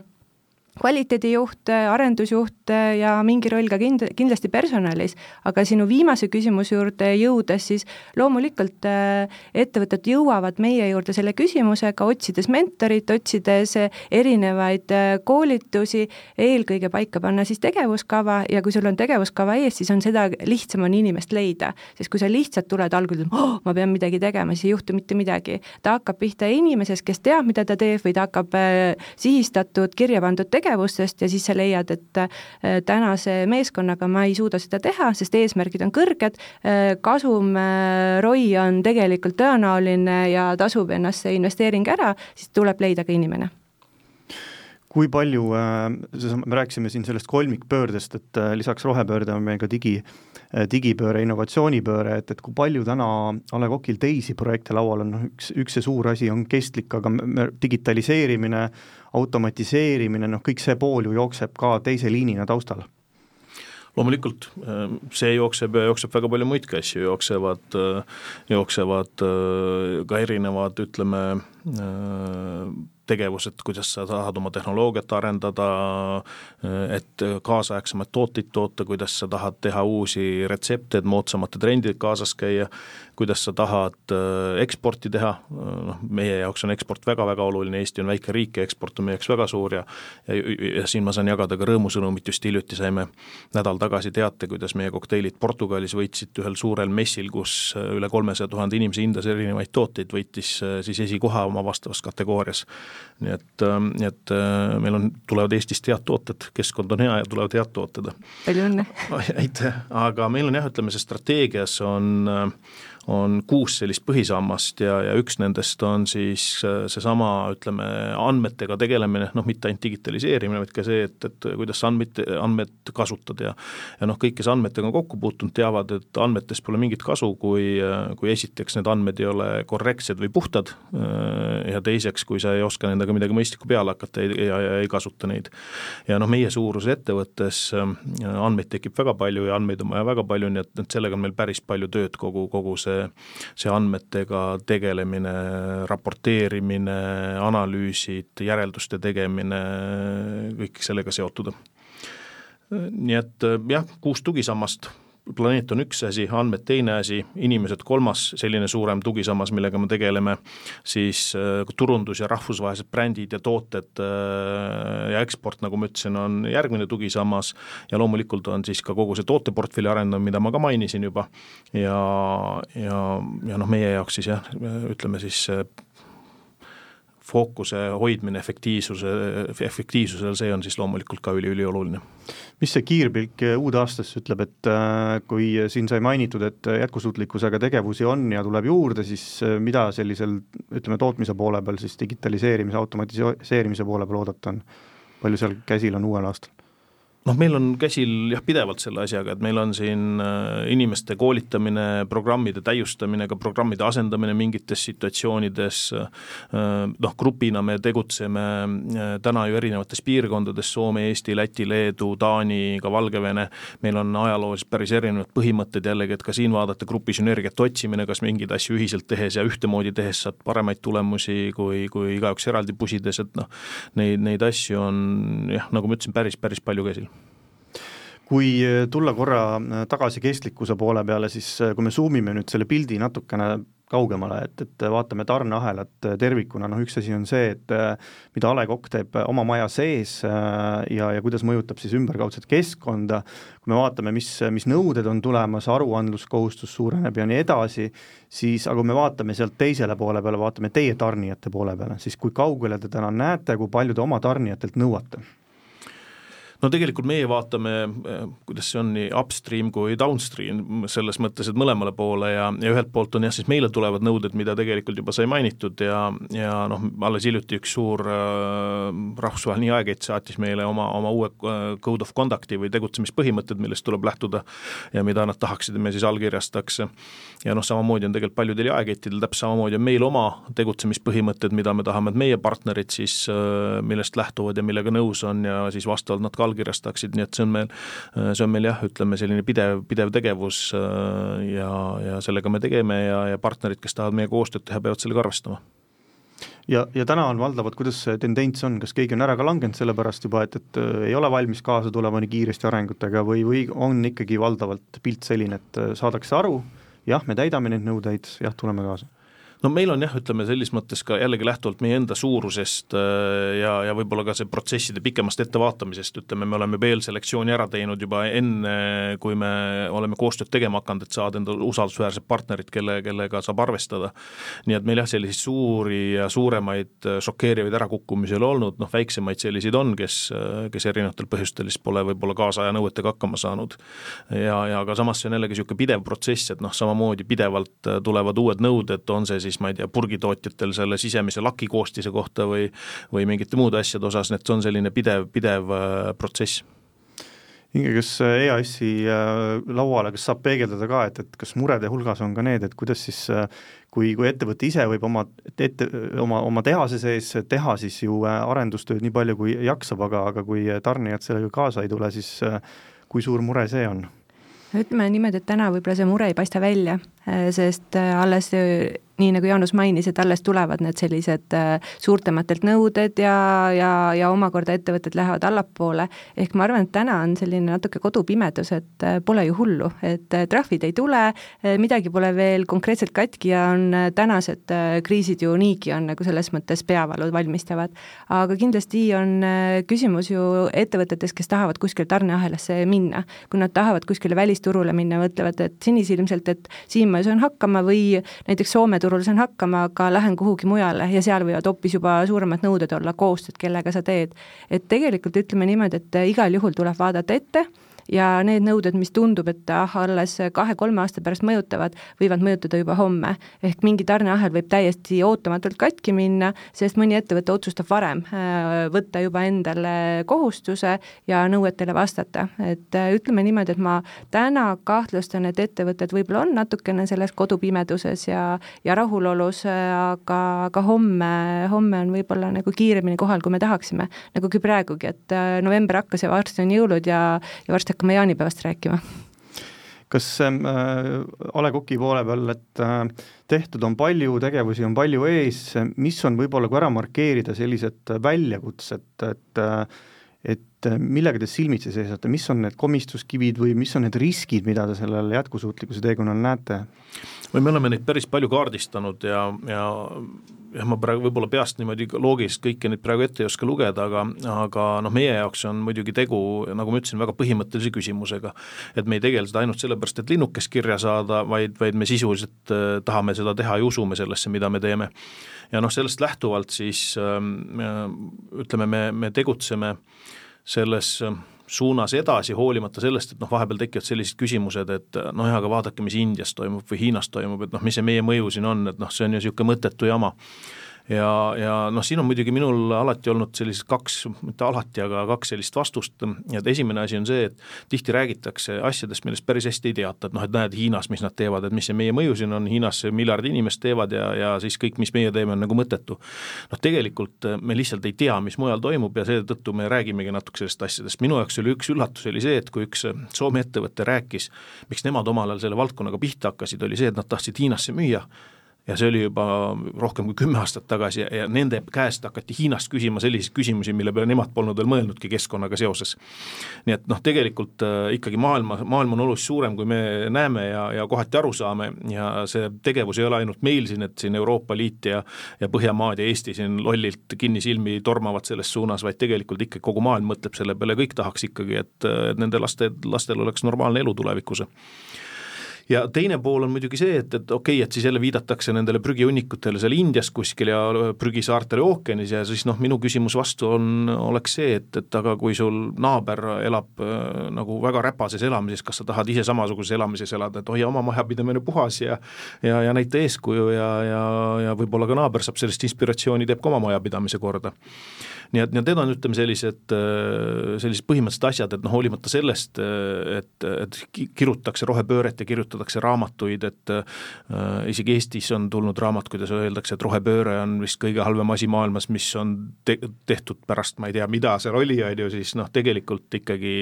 kvaliteedijuht, arendusjuht ja mingi roll ka kind-, kindlasti personalis, aga sinu viimase küsimuse juurde jõudes, siis loomulikult äh, ettevõtted jõuavad meie juurde selle küsimusega, otsides mentorit, otsides erinevaid äh, koolitusi, eelkõige paika panna siis tegevuskava ja kui sul on tegevuskava ees, siis on seda lihtsam on inimest leida. sest kui sa lihtsalt tuled algul, oh, ma pean midagi tegema, siis ei juhtu mitte midagi. ta hakkab pihta inimesest, kes teab, mida ta teeb või ta hakkab äh, sihistatud, kirja pandud tegevusega, tegevustest ja siis sa leiad, et äh, tänase meeskonnaga ma ei suuda seda teha, sest eesmärgid on kõrged, äh, kasum, äh, ROI on tegelikult tõenäoline ja tasub ennast see investeering ära, siis tuleb leida ka inimene. Kui palju, me rääkisime siin sellest kolmikpöördest, et lisaks rohepöörde on meil ka digi, digipööre, innovatsioonipööre, et, et kui palju täna A Le Coqil teisi projekte laual on, noh üks, üks see suur asi on kestlik, aga digitaliseerimine, automatiseerimine, noh kõik see pool ju jookseb ka teise liinina taustal. Loomulikult äh, see jookseb ja jookseb väga palju muidki asju, jooksevad, jooksevad äh, ka erinevad, ütleme, tegevused, kuidas sa tahad oma tehnoloogiat arendada, et kaasaegsemaid tooteid toota, kuidas sa tahad teha uusi retsepte, et moodsamate trendidega kaasas käia, kuidas sa tahad äh, eksporti teha, noh meie jaoks on eksport väga-väga oluline, Eesti on väike riik ja eksport on meie jaoks väga suur ja ja, ja siin ma saan jagada ka rõõmusõnumit, just hiljuti saime nädal tagasi teate, kuidas meie kokteilid Portugalis võitsid ühel suurel messil, kus äh, üle kolmesaja tuhande inimese hindas erinevaid tooteid, võitis äh, siis esikoha oma vastavas kategoorias. Nii et, nii et meil on, tulevad Eestist head tooted, keskkond on hea ja tulevad head tooted. palju õnne! aitäh, aga meil on jah, ütleme see strateegias on äh, on kuus sellist põhisammast ja, ja üks nendest on siis äh, seesama, ütleme, andmetega tegelemine, noh, mitte ainult digitaliseerimine, vaid ka see, et, et kuidas sa andmeid, andmeid kasutad ja ja noh, kõik, kes andmetega on kokku puutunud, teavad, et andmetest pole mingit kasu, kui, kui esiteks need andmed ei ole korrektsed või puhtad äh, ja teiseks, kui sa ei oska nendega midagi mõistlikku peale hakata ja, ja, ja ei kasuta neid. ja noh, meie suuruse ettevõttes äh, andmeid tekib väga palju ja andmeid on vaja väga palju, nii et, et sellega on meil päris palju tööd kogu, kogu see see, andmetega tegelemine, raporteerimine, analüüsid, järelduste tegemine, kõik sellega seotud. nii et jah, kuus tugisammast planeet on üks asi, andmed teine asi, inimesed kolmas selline suurem tugisammas, millega me tegeleme, siis äh, turundus ja rahvusvahelised brändid ja tooted äh, ja eksport, nagu ma ütlesin, on järgmine tugisammas ja loomulikult on siis ka kogu see tooteportfelli arendamine, mida ma ka mainisin juba, ja, ja, ja noh, meie jaoks siis jah, ütleme siis fookuse hoidmine efektiivsuse, efektiivsusel, see on siis loomulikult ka üli-ülioluline. mis see kiirpilk uude aastasse ütleb, et äh, kui siin sai mainitud, et jätkusuutlikkusega tegevusi on ja tuleb juurde, siis äh, mida sellisel ütleme, tootmise poole peal siis digitaliseerimise, automatiseerimise poole peal oodata on? palju seal käsil on uuel aastal? Noh, meil on käsil jah, pidevalt selle asjaga, et meil on siin äh, inimeste koolitamine, programmide täiustamine, ka programmide asendamine mingites situatsioonides, äh, noh, grupina me tegutseme äh, täna ju erinevates piirkondades, Soome, Eesti, Läti, Leedu, Taani, ka Valgevene, meil on ajaloos päris erinevad põhimõtted jällegi, et ka siin vaadata grupi sünergiat otsimine, kas mingeid asju ühiselt tehes ja ühtemoodi tehes saad paremaid tulemusi kui, kui igaüks eraldi pusides, et noh, neid, neid asju on jah, nagu ma ütlesin, päris, päris palju käsil kui äh, tulla korra äh, tagasi kestlikkuse poole peale, siis äh, kui me zoom ime nüüd selle pildi natukene kaugemale, et, et vaatame tarneahelat tervikuna, noh üks asi on see, et mida A Le Coq teeb oma maja sees ja, ja kuidas mõjutab siis ümberkaudset keskkonda, kui me vaatame, mis, mis nõuded on tulemas, aruandluskohustus suureneb ja nii edasi, siis aga kui me vaatame sealt teisele poole peale, vaatame teie tarnijate poole peale, siis kui kaugele te täna näete, kui palju te oma tarnijatelt nõuate? No tegelikult meie vaatame, eh, kuidas see on, nii upstream kui downstream, selles mõttes, et mõlemale poole ja, ja ühelt poolt on jah, siis meile tulevad nõuded, mida tegelikult juba sai mainitud ja, ja noh, alles hiljuti üks suur äh, rahvusvaheline jaekett saatis meile oma, oma uue äh, code of conduct'i või tegutsemispõhimõtted, millest tuleb lähtuda ja mida nad tahaksid, et me siis allkirjastaks. ja noh, samamoodi on tegelikult paljudel jaekettidel, täpselt samamoodi on meil oma tegutsemispõhimõtted, mida me tahame, et meie partnerid siis äh,, millest lähtuvad ja millega nõus on ja siis vastavalt nad ka allkirjastaksid, nii et see on meil, see on meil jah, ütleme selline pidev, pidev tegevus äh, ja, ja sellega me tegeme ja, ja partnerid, kes tahavad meiega koostööd teha, peavad sellega arvestama. Ja, ja täna on valdavalt, kuidas see tendents on, kas keegi on ära ka langenud sellepärast juba, et, et äh, ei ole valmis kaasa tulema nii kiiresti arengutega või, või on ikkagi valdavalt pilt selline, et äh, saadakse aru, jah, me täidame neid nõudeid, jah, tuleme kaasa no meil on jah, ütleme selles mõttes ka jällegi lähtuvalt meie enda suurusest äh, ja, ja võib-olla ka see protsesside pikemast ettevaatamisest, ütleme, me oleme juba eelselektsiooni ära teinud juba enne, kui me oleme koostööd tegema hakanud, et saada endale usaldusväärsed partnerid, kelle, kellega saab arvestada. nii et meil jah, selliseid suuri ja suuremaid äh, šokeerivaid ärakukkumisi ei ole olnud, noh väiksemaid selliseid on, kes, äh, kes erinevatel põhjustel siis pole võib-olla kaasaja nõuetega hakkama saanud. ja, ja aga samas see on jällegi niisugune pidev protsess, et noh, samamoodi pidevalt tulevad uued nõuded, on see siis siis ma ei tea, purgitootjatel selle sisemise laki koostise kohta või või mingite muude asjade osas, et see on selline pidev, pidev äh, protsess Inge, kas äh, EAS-i äh, lauale, kas saab peegeldada ka, et, et kas murede hulgas on ka need, et kuidas siis kui, kui ettevõte ise võib oma ette, oma, oma tehase sees teha siis ju arendustööd nii palju, kui jaksab, aga, aga kui tarnijad sellega kaasa ei tule, siis kui suur mure see on? ütleme niimoodi, et täna võib-olla see mure ei paista välja, sest alles nii nagu Jaanus mainis, et alles tulevad need sellised äh, suurtematelt nõuded ja, ja, ja omakorda ettevõtted lähevad allapoole, ehk ma arvan, et täna on selline natuke kodupimedus, et äh, pole ju hullu, et äh, trahvid ei tule, midagi pole veel konkreetselt katki ja on tänased kriisid ju niigi on nagu selles mõttes peavalu valmistavad. aga kindlasti on küsimus ju ettevõtetes, kes tahavad kuskile tarneahelasse minna, kui nad tahavad kuskile välisturule minna, mõtlevad, et sinisilmselt, et siin ma saan hakkama või näiteks Soome turul saan hakkama, aga lähen kuhugi mujale ja seal võivad hoopis juba suuremad nõuded olla, koostööd, kellega sa teed. et tegelikult ütleme niimoodi, et igal juhul tuleb vaadata ette ja need nõuded, mis tundub, et ah, alles kahe-kolme aasta pärast mõjutavad, võivad mõjutada juba homme. ehk mingi tarneahel võib täiesti ootamatult katki minna, sest mõni ettevõte otsustab varem äh, võtta juba endale kohustuse ja nõuetele vastata. et äh, ütleme niimoodi, et ma täna kahtlustan, et ettevõtted võib-olla on natukene selles kodupimeduses ja, ja rahulolus, aga, aga homme, homme on võib-olla nagu kiiremini kohal, kui me tahaksime. nagu praegugi, et äh, november hakkas ja varsti on jõulud ja, ja varsti hakkame jaanipäevast rääkima. Kas äh, A Le Coqi poole peal, et äh, tehtud on palju, tegevusi on palju ees, mis on võib-olla, kui ära markeerida sellised väljakutsed, et äh, et et millega te silmitsi seisate, mis on need komistuskivid või mis on need riskid, mida te sellel jätkusuutlikkuse teekonnal näete? või me oleme neid päris palju kaardistanud ja, ja jah, ma praegu võib-olla peast niimoodi loogiliselt kõiki neid praegu ette ei oska lugeda, aga, aga noh, meie jaoks on muidugi tegu, nagu ma ütlesin, väga põhimõttelise küsimusega. et me ei tegele seda ainult sellepärast, et linnukest kirja saada, vaid, vaid me sisuliselt äh, tahame seda teha ja usume sellesse, mida me teeme. ja noh, sellest lähtuvalt siis äh, ütleme, me, me tegutseme selles äh, suunas edasi, hoolimata sellest, et noh, vahepeal tekivad sellised küsimused, et noh jah, aga vaadake, mis Indias toimub või Hiinas toimub, et noh, mis see meie mõju siin on, et noh, see on ju niisugune mõttetu jama ja, ja noh, siin on muidugi minul alati olnud sellised kaks, mitte alati, aga kaks sellist vastust, et esimene asi on see, et tihti räägitakse asjadest, millest päris hästi ei teata, et noh, et näed, Hiinas, mis nad teevad, et mis see meie mõju siin on, Hiinas miljard inimest teevad ja, ja siis kõik, mis meie teeme, on nagu mõttetu. noh, tegelikult me lihtsalt ei tea, mis mujal toimub ja seetõttu me räägimegi natuke sellest asjadest, minu jaoks oli üks üllatus, oli see, et kui üks Soome ettevõte rääkis, miks nemad omal ajal selle valdkonnaga pihta hakkasid, oli see, et nad tahtsid Hiinasse müüa ja see oli juba rohkem kui kümme aastat tagasi ja, ja nende käest hakati Hiinast küsima selliseid küsimusi, mille peale nemad polnud veel mõelnudki keskkonnaga seoses. nii et noh, tegelikult äh, ikkagi maailma, maailm on oluliselt suurem, kui me näeme ja, ja kohati aru saame ja see tegevus ei ole ainult meil siin, et siin Euroopa Liit ja ja Põhjamaad ja Eesti siin lollilt kinnisilmi tormavad selles suunas, vaid tegelikult ikkagi kogu maailm mõtleb selle peale, kõik tahaks ikkagi, et, et nende laste, lastel oleks normaalne elu tulevikus ja teine pool on muidugi see, et, et okei okay,, et siis jälle viidatakse nendele prügihunnikutele seal Indias kuskil ja prügisaartel ja ookeanis ja siis noh, minu küsimus vastu on, oleks see, et, et aga kui sul naaber elab äh, nagu väga räpases elamises, kas sa tahad ise samasuguses elamises elada, et hoia oma majapidamine puhas ja ja, ja näita eeskuju ja, ja, ja võib-olla ka naaber saab sellest inspiratsiooni, teeb ka oma majapidamise korda nii et, nii et need on, ütleme, sellised, äh, sellised põhimõttelised asjad, et noh, hoolimata sellest, äh, et, et kirutakse rohepööret ja kirjutatakse raamatuid, et äh, isegi Eestis on tulnud raamat, kuidas öeldakse, et rohepööre on vist kõige halvem asi maailmas, mis on te tehtud pärast ma ei tea, mida seal oli, on ju, siis noh, tegelikult ikkagi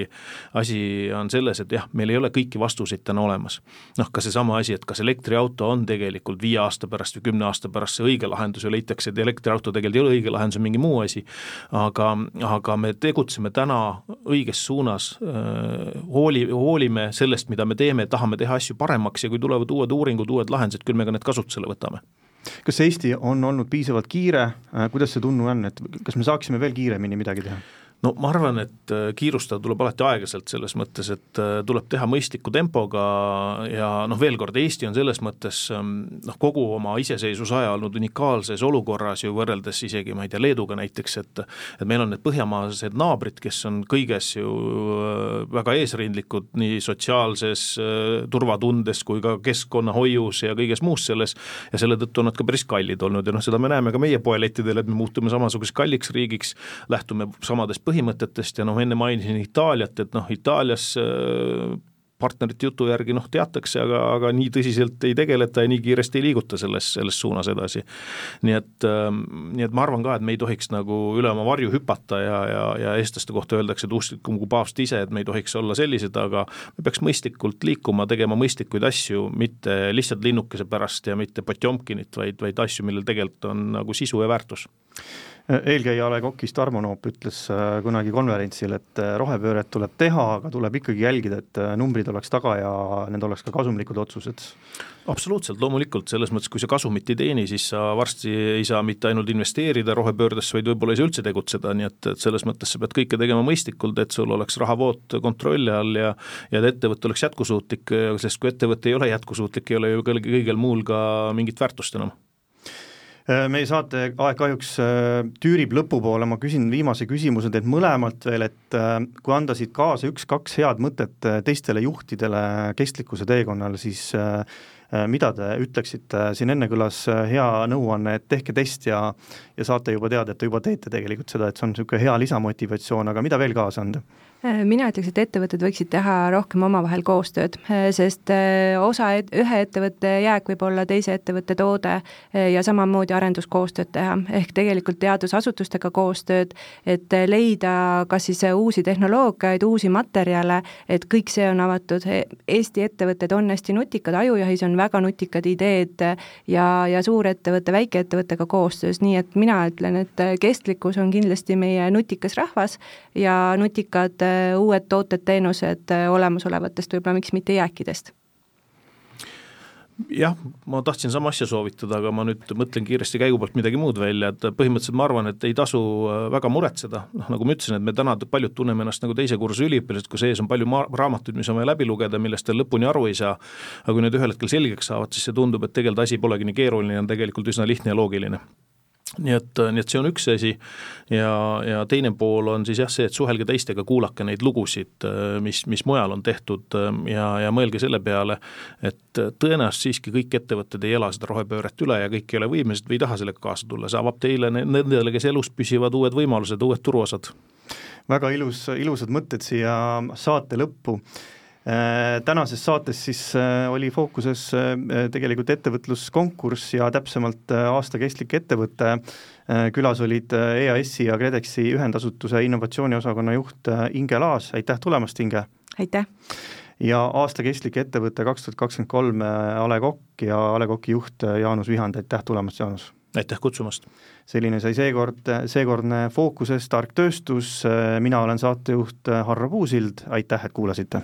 asi on selles, et jah, meil ei ole kõiki vastuseid täna olemas. noh, ka seesama asi, et kas elektriauto on tegelikult viie aasta pärast või kümne aasta pärast see õige lahendus ja leitakse, et elektriauto tegelikult ei ole õige lahendus, on mingi muu asi, aga, aga me tegutseme täna õiges suunas, hooli, hoolime sellest, mida me teeme, tahame teha asju paremaks ja kui tulevad uued uuringud, uued lahendused, küll me ka need kasutusele võtame kas Eesti on olnud piisavalt kiire, kuidas see tunne on, et kas me saaksime veel kiiremini midagi teha? No ma arvan, et äh, kiirustada tuleb alati aeglaselt, selles mõttes, et äh, tuleb teha mõistliku tempoga ja noh, veel kord, Eesti on selles mõttes ähm, noh, kogu oma iseseisvuse aja olnud unikaalses olukorras ju võrreldes isegi ma ei tea, Leeduga näiteks, et et meil on need põhjamaased naabrid, kes on kõiges ju äh, väga eesrindlikud nii sotsiaalses turvatundes kui ka keskkonnahoius ja kõiges muus selles ja selle tõttu on nad ka päris kallid olnud ja noh, seda me näeme ka meie poelettidel, et me muutume samasuguseks kalliks riigiks, lähtume samadest põhimõtetest ja noh, enne mainisin Itaaliat, et noh, Itaalias äh, partnerite jutu järgi noh, teatakse, aga, aga nii tõsiselt ei tegeleta ja nii kiiresti ei liiguta selles, selles suunas edasi. nii et äh,, nii et ma arvan ka, et me ei tohiks nagu üle oma varju hüpata ja, ja, ja eestlaste kohta öeldakse, et usklikum kui paavst ise, et me ei tohiks olla sellised, aga me peaks mõistlikult liikuma, tegema mõistlikuid asju, mitte lihtsalt linnukese pärast ja mitte Potjomkinit, vaid, vaid asju, millel tegelikult on nagu sisu ja väärtus eelkäija A Le Coq'is Tarmo Noop ütles äh, kunagi konverentsil, et äh, rohepööret tuleb teha, aga tuleb ikkagi jälgida, et äh, numbrid oleks taga ja need oleks ka kasumlikud otsused. absoluutselt, loomulikult, selles mõttes, kui sa kasumit ei teeni, siis sa varsti ei saa mitte ainult investeerida rohepöördesse, vaid võib-olla ei saa üldse tegutseda, nii et, et selles mõttes sa pead kõike tegema mõistlikult, et sul oleks rahavood kontrolli all ja ja et ettevõte oleks jätkusuutlik, sest kui ettevõte ei ole jätkusuutlik, ei ole ju kõigil muul ka mingit väärtust enam meie saate aeg kahjuks äh, tüürib lõpupoole, ma küsin viimase küsimuse teilt mõlemalt veel, et äh, kui anda siit kaasa üks-kaks head mõtet teistele juhtidele kestlikkuse teekonnal, siis mida te ütleksite, siin enne kõlas hea nõuanne, et tehke test ja ja saate juba teada, et te juba teete tegelikult seda, et see on niisugune hea lisamotivatsioon, aga mida veel kaasa anda? Äh, mina ütleks, et ettevõtted võiksid teha rohkem omavahel koostööd, äh, sest äh, osa, ühe ettevõtte jääk võib olla teise ettevõtte toode ja samamoodi arenduskoostööd teha, ehk tegelikult teadusasutustega koostööd, et leida kas siis uusi tehnoloogiaid, uusi materjale, et kõik see on avatud, e, Eesti ettevõtted on hästi nutikad, Ajujahis on väga nutikad ideed ja, ja suurettevõte väikeettevõttega koostöös, nii et mina ütlen, et kestlikkus on kindlasti meie nutikas rahvas ja nutikad uued tooted-teenused äh, olemasolevatest võib-olla miks mitte jääkidest? Jah, ma tahtsin sama asja soovitada, aga ma nüüd mõtlen kiiresti käigu pealt midagi muud välja, et põhimõtteliselt ma arvan, et ei tasu äh, väga muretseda, noh nagu ma ütlesin, et me täna paljud tunneme ennast nagu teise kursuse üliõpilased, kus ees on palju ma-, raamatuid, mis on vaja läbi lugeda, millest te lõpuni aru ei saa, aga kui need ühel hetkel selgeks saavad, siis see tundub, et tegelikult asi polegi nii keeruline, on tegelikult üsna lihtne ja loogiline nii et, nii et see on üks asi. Ja, ja teine pool on siis jah, see, et suhelge teistega, kuulake neid lugusid, mis, mis mujal on tehtud ja, ja mõelge selle peale, et tõenäoliselt siiski kõik ettevõtted ei ela seda rohepööret üle ja kõik ei ole võimelised või ei taha sellega kaasa tulla, see avab teile, nendele, kes elus püsivad, uued võimalused, uued turuosad. väga ilus, ilusad mõtted siia saate lõppu tänases saates siis äh, oli fookuses äh, tegelikult ettevõtluskonkurss ja täpsemalt aasta kestlik ettevõte. külas olid EAS-i ja KredExi ühendasutuse innovatsiooniosakonna juht Inge Laas, aitäh tulemast, Inge! aitäh! ja aasta kestlik ettevõte kaks tuhat kakskümmend kolm A Le Coq ja A Le Coqi juht Jaanus Vihand, aitäh tulemast, Jaanus! aitäh kutsumast! selline sai seekord, seekordne Fookuses tark tööstus, mina olen saatejuht Harro Puusild, aitäh, et kuulasite!